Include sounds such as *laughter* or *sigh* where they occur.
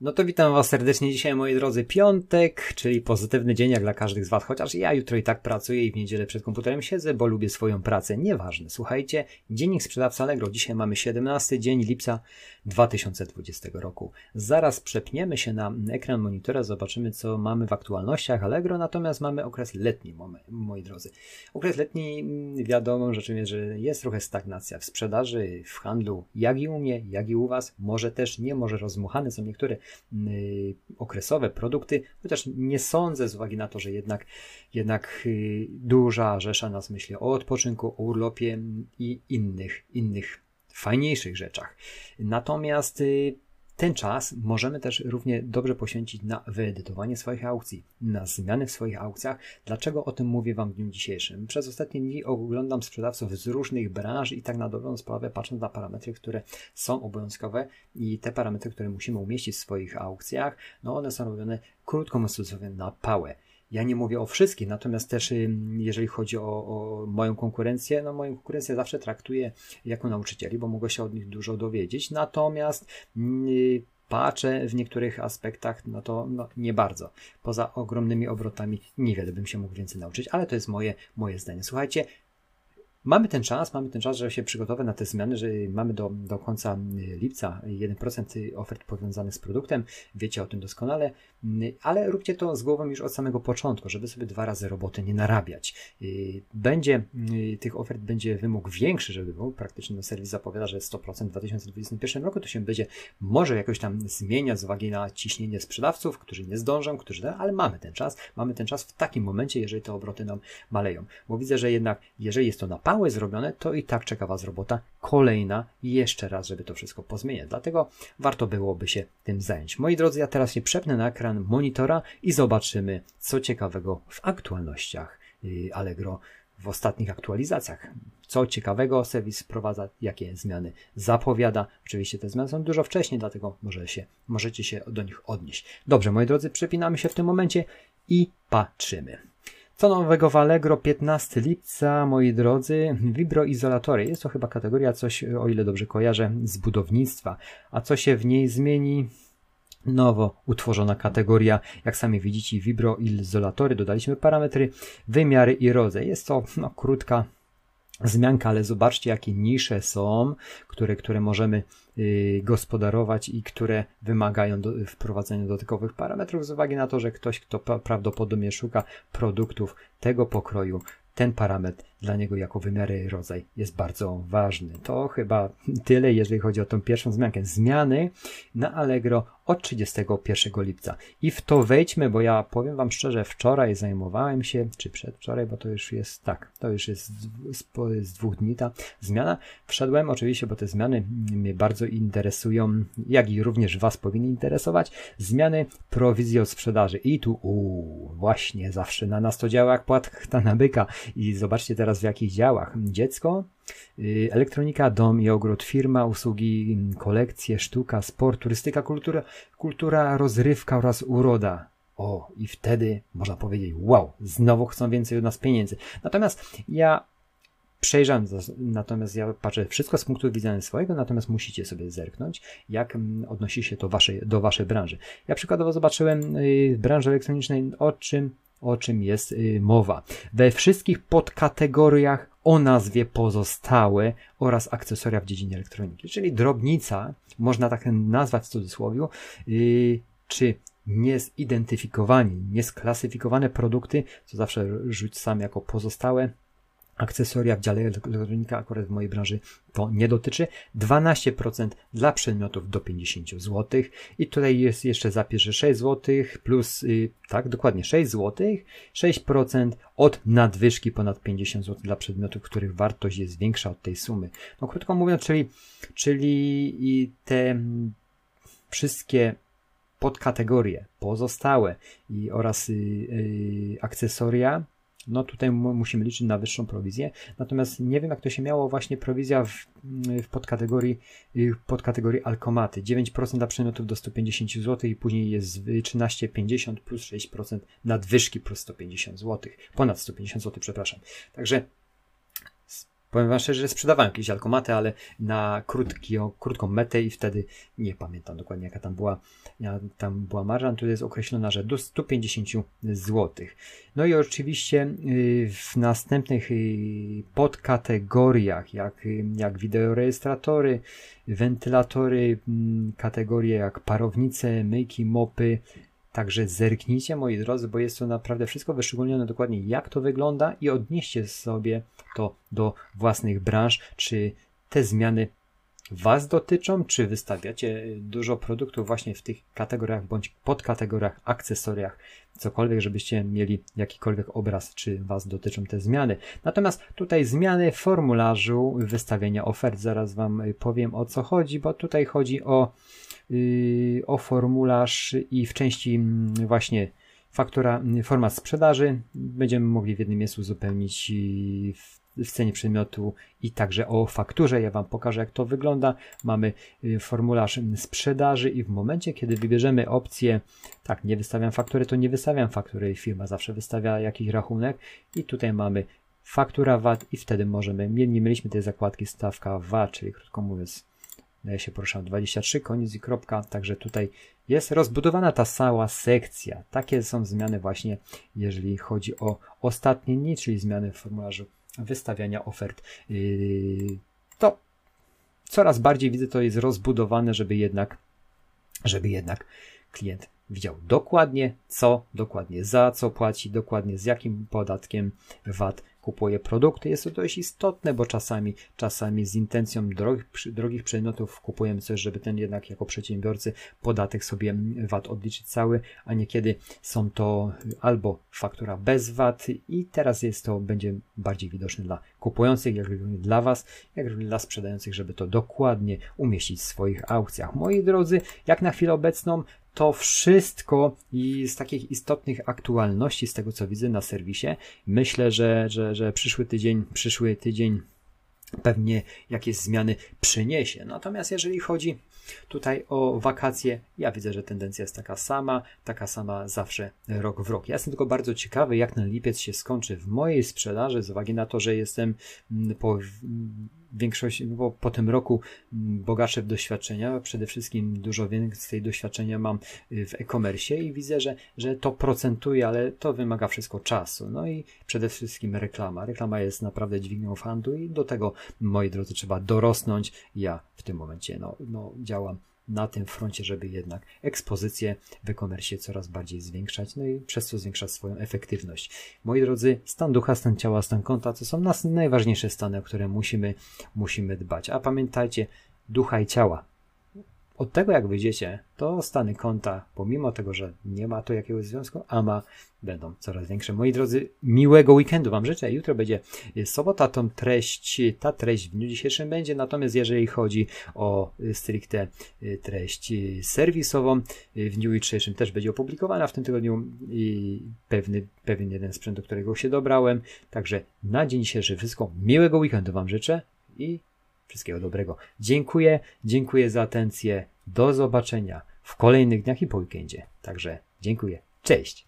No to witam Was serdecznie dzisiaj, moi drodzy. Piątek, czyli pozytywny dzień jak dla każdych z Was, chociaż ja jutro i tak pracuję i w niedzielę przed komputerem siedzę, bo lubię swoją pracę. Nieważne. Słuchajcie, dziennik sprzedawca Allegro. Dzisiaj mamy 17 dzień lipca 2020 roku. Zaraz przepniemy się na ekran monitora, zobaczymy co mamy w aktualnościach Allegro, natomiast mamy okres letni, moi drodzy. Okres letni, mm, wiadomo rzeczą jest, że jest trochę stagnacja w sprzedaży, w handlu, jak i u mnie, jak i u Was. Może też nie, może rozmuchane są niektóre okresowe produkty, chociaż nie sądzę z uwagi na to, że jednak, jednak y, duża rzesza nas myśli o odpoczynku, o urlopie i innych, innych fajniejszych rzeczach. Natomiast y, ten czas możemy też równie dobrze poświęcić na wyedytowanie swoich aukcji, na zmiany w swoich aukcjach. Dlaczego o tym mówię Wam w dniu dzisiejszym? Przez ostatnie dni oglądam sprzedawców z różnych branż i tak na dobrą sprawę patrząc na parametry, które są obowiązkowe i te parametry, które musimy umieścić w swoich aukcjach, no one są robione krótko mówiąc na pałę. Ja nie mówię o wszystkich, natomiast też jeżeli chodzi o, o, moją konkurencję, no moją konkurencję zawsze traktuję jako nauczycieli, bo mogę się od nich dużo dowiedzieć, natomiast yy, patrzę w niektórych aspektach, no to no, nie bardzo. Poza ogromnymi obrotami niewiele bym się mógł więcej nauczyć, ale to jest moje, moje zdanie. Słuchajcie, Mamy ten czas, mamy ten czas, żeby się przygotować na te zmiany, że mamy do, do końca lipca 1% ofert powiązanych z produktem, wiecie o tym doskonale, ale róbcie to z głową już od samego początku, żeby sobie dwa razy roboty nie narabiać. Będzie, tych ofert będzie wymóg większy, żeby był, praktycznie no serwis zapowiada, że 100% w 2021 roku to się będzie może jakoś tam zmieniać z uwagi na ciśnienie sprzedawców, którzy nie zdążą, którzy, ale mamy ten czas, mamy ten czas w takim momencie, jeżeli te obroty nam maleją, bo widzę, że jednak, jeżeli jest to na małe zrobione, to i tak czeka Was robota kolejna jeszcze raz, żeby to wszystko pozmieniać. Dlatego warto byłoby się tym zająć. Moi drodzy, ja teraz się przepnę na ekran monitora i zobaczymy, co ciekawego w aktualnościach y, Allegro w ostatnich aktualizacjach. Co ciekawego serwis wprowadza, jakie zmiany zapowiada. Oczywiście te zmiany są dużo wcześniej, dlatego może się, możecie się do nich odnieść. Dobrze, moi drodzy, przepinamy się w tym momencie i patrzymy. Co nowego w Allegro 15 lipca, moi drodzy, wibroizolatory. Jest to chyba kategoria coś, o ile dobrze kojarzę, z budownictwa. A co się w niej zmieni? Nowo utworzona kategoria, jak sami widzicie, wibroizolatory. Dodaliśmy parametry, wymiary i rodzaj. Jest to no, krótka zmianka, ale zobaczcie, jakie nisze są, które, które możemy y, gospodarować i które wymagają do, wprowadzenia dodatkowych parametrów z uwagi na to, że ktoś, kto prawdopodobnie szuka produktów tego pokroju, ten parametr dla niego jako wymiary rodzaj jest bardzo ważny. To chyba tyle, jeżeli chodzi o tą pierwszą zmiankę. Zmiany na Allegro od 31 lipca. I w to wejdźmy, bo ja powiem Wam szczerze, wczoraj zajmowałem się, czy przedwczoraj, bo to już jest tak, to już jest z, z dwóch dni ta zmiana. Wszedłem oczywiście, bo te zmiany mnie bardzo interesują, jak i również Was powinny interesować. Zmiany prowizji od sprzedaży. I tu, właśnie zawsze na nas to działa jak płatka *laughs* na byka. I zobaczcie teraz, teraz w jakich działach. Dziecko, y, elektronika, dom i ogród, firma, usługi, kolekcje, sztuka, sport, turystyka, kultura, kultura, rozrywka oraz uroda. O, i wtedy można powiedzieć, wow, znowu chcą więcej od nas pieniędzy. Natomiast ja przejrzałem, natomiast ja patrzę wszystko z punktu widzenia swojego, natomiast musicie sobie zerknąć, jak mm, odnosi się to waszej, do waszej branży. Ja przykładowo zobaczyłem y, w branży elektronicznej, o czym o czym jest y, mowa. We wszystkich podkategoriach o nazwie pozostałe oraz akcesoria w dziedzinie elektroniki, czyli drobnica, można tak nazwać w cudzysłowie, yy, czy niezidentyfikowani, niesklasyfikowane produkty, co zawsze rzucam jako pozostałe, akcesoria w dziale elektronika, akurat w mojej branży to nie dotyczy. 12% dla przedmiotów do 50 zł. I tutaj jest jeszcze zapis, że 6 zł plus, yy, tak, dokładnie 6 zł, 6% od nadwyżki ponad 50 zł dla przedmiotów, których wartość jest większa od tej sumy. No krótko mówiąc, czyli, czyli te wszystkie podkategorie pozostałe i oraz yy, yy, akcesoria no tutaj musimy liczyć na wyższą prowizję. Natomiast nie wiem, jak to się miało właśnie prowizja w, w podkategorii, y, podkategorii alkomaty. 9% dla przedmiotów do 150 zł i później jest 13,50 plus 6% nadwyżki plus 150 zł. Ponad 150 zł, przepraszam. Także Powiem wam szczerze, że sprzedawałem jakieś alkomaty, ale na krótki, krótką metę i wtedy nie pamiętam dokładnie jaka tam była, ja, tam była marża, tu jest określona, że do 150 zł. No i oczywiście y, w następnych y, podkategoriach, jak, jak wideorejestratory, wentylatory, mm, kategorie jak parownice, myjki, mopy, Także zerknijcie, moi drodzy, bo jest to naprawdę wszystko wyszczególnione dokładnie, jak to wygląda i odnieście sobie to do własnych branż, czy te zmiany Was dotyczą, czy wystawiacie dużo produktów właśnie w tych kategoriach bądź podkategoriach, akcesoriach, cokolwiek, żebyście mieli jakikolwiek obraz, czy Was dotyczą te zmiany. Natomiast tutaj zmiany w formularzu wystawienia ofert, zaraz Wam powiem o co chodzi, bo tutaj chodzi o o formularz i w części mm, właśnie faktura, mm, format sprzedaży. Będziemy mogli w jednym miejscu uzupełnić y, w, cenie przedmiotu i także o fakturze. Ja Wam pokażę, jak to wygląda. Mamy y, formularz mm, sprzedaży i w momencie, kiedy wybierzemy opcję, tak, nie wystawiam faktury, to nie wystawiam faktury. Firma zawsze wystawia jakiś rachunek i tutaj mamy faktura VAT i wtedy możemy, nie mieliśmy tej zakładki stawka VAT, czyli krótko mówiąc ja się poruszam 23, koniec i kropka, także tutaj jest rozbudowana ta cała sekcja. Takie są zmiany właśnie, jeżeli chodzi o ostatnie dni, czyli zmiany w formularzu wystawiania ofert. Yy, to coraz bardziej widzę, to jest rozbudowane, żeby jednak, żeby jednak klient widział dokładnie co, dokładnie za co płaci, dokładnie z jakim podatkiem VAT kupuje produkty. Jest to dość istotne, bo czasami, czasami z intencją drogich, drogich przedmiotów kupujemy coś, żeby ten jednak jako przedsiębiorcy podatek sobie VAT odliczyć cały, a niekiedy są to albo faktura bez VAT i teraz jest to, będzie bardziej widoczne dla kupujących, jak również dla Was, jak również dla sprzedających, żeby to dokładnie umieścić w swoich aukcjach. Moi drodzy, jak na chwilę obecną to wszystko i z takich istotnych aktualności, z tego co widzę na serwisie, myślę, że, że, że przyszły tydzień, przyszły tydzień pewnie jakieś zmiany przyniesie. Natomiast jeżeli chodzi tutaj o wakacje, ja widzę, że tendencja jest taka sama, taka sama zawsze rok w rok. Ja jestem tylko bardzo ciekawy, jak ten lipiec się skończy w mojej sprzedaży, z uwagi na to, że jestem mm, po większość, bo po tym roku mm, bogacze w doświadczenia, przede wszystkim dużo więcej doświadczenia mam y, w e-commerce i widzę, że, że to procentuje, ale to wymaga wszystko czasu. No i przede wszystkim reklama. Reklama jest naprawdę dźwignią handlu i do tego, moi drodzy, trzeba dorosnąć. Ja w tym momencie no, no, działam na tym froncie, żeby jednak ekspozycję w e-commerce coraz bardziej zwiększać, no i przez to zwiększać swoją efektywność. Moi drodzy, stan ducha, stan ciała, stan konta to są nas najważniejsze stany, o które musimy, musimy dbać. A pamiętajcie, ducha i ciała od tego, jak wyjdziecie, to stany konta, pomimo tego, że nie ma to jakiegoś związku, a ma, będą coraz większe. Moi drodzy, miłego weekendu Wam życzę. Jutro będzie sobota, tą treść, ta treść w dniu dzisiejszym będzie, natomiast jeżeli chodzi o stricte treść serwisową, w dniu jutrzejszym też będzie opublikowana w tym tygodniu i pewny, pewien jeden sprzęt, do którego się dobrałem. Także na dzień dzisiejszy wszystko. Miłego weekendu Wam życzę i Wszystkiego dobrego. Dziękuję, dziękuję za atencję. Do zobaczenia w kolejnych dniach i po weekendzie. Także dziękuję. Cześć.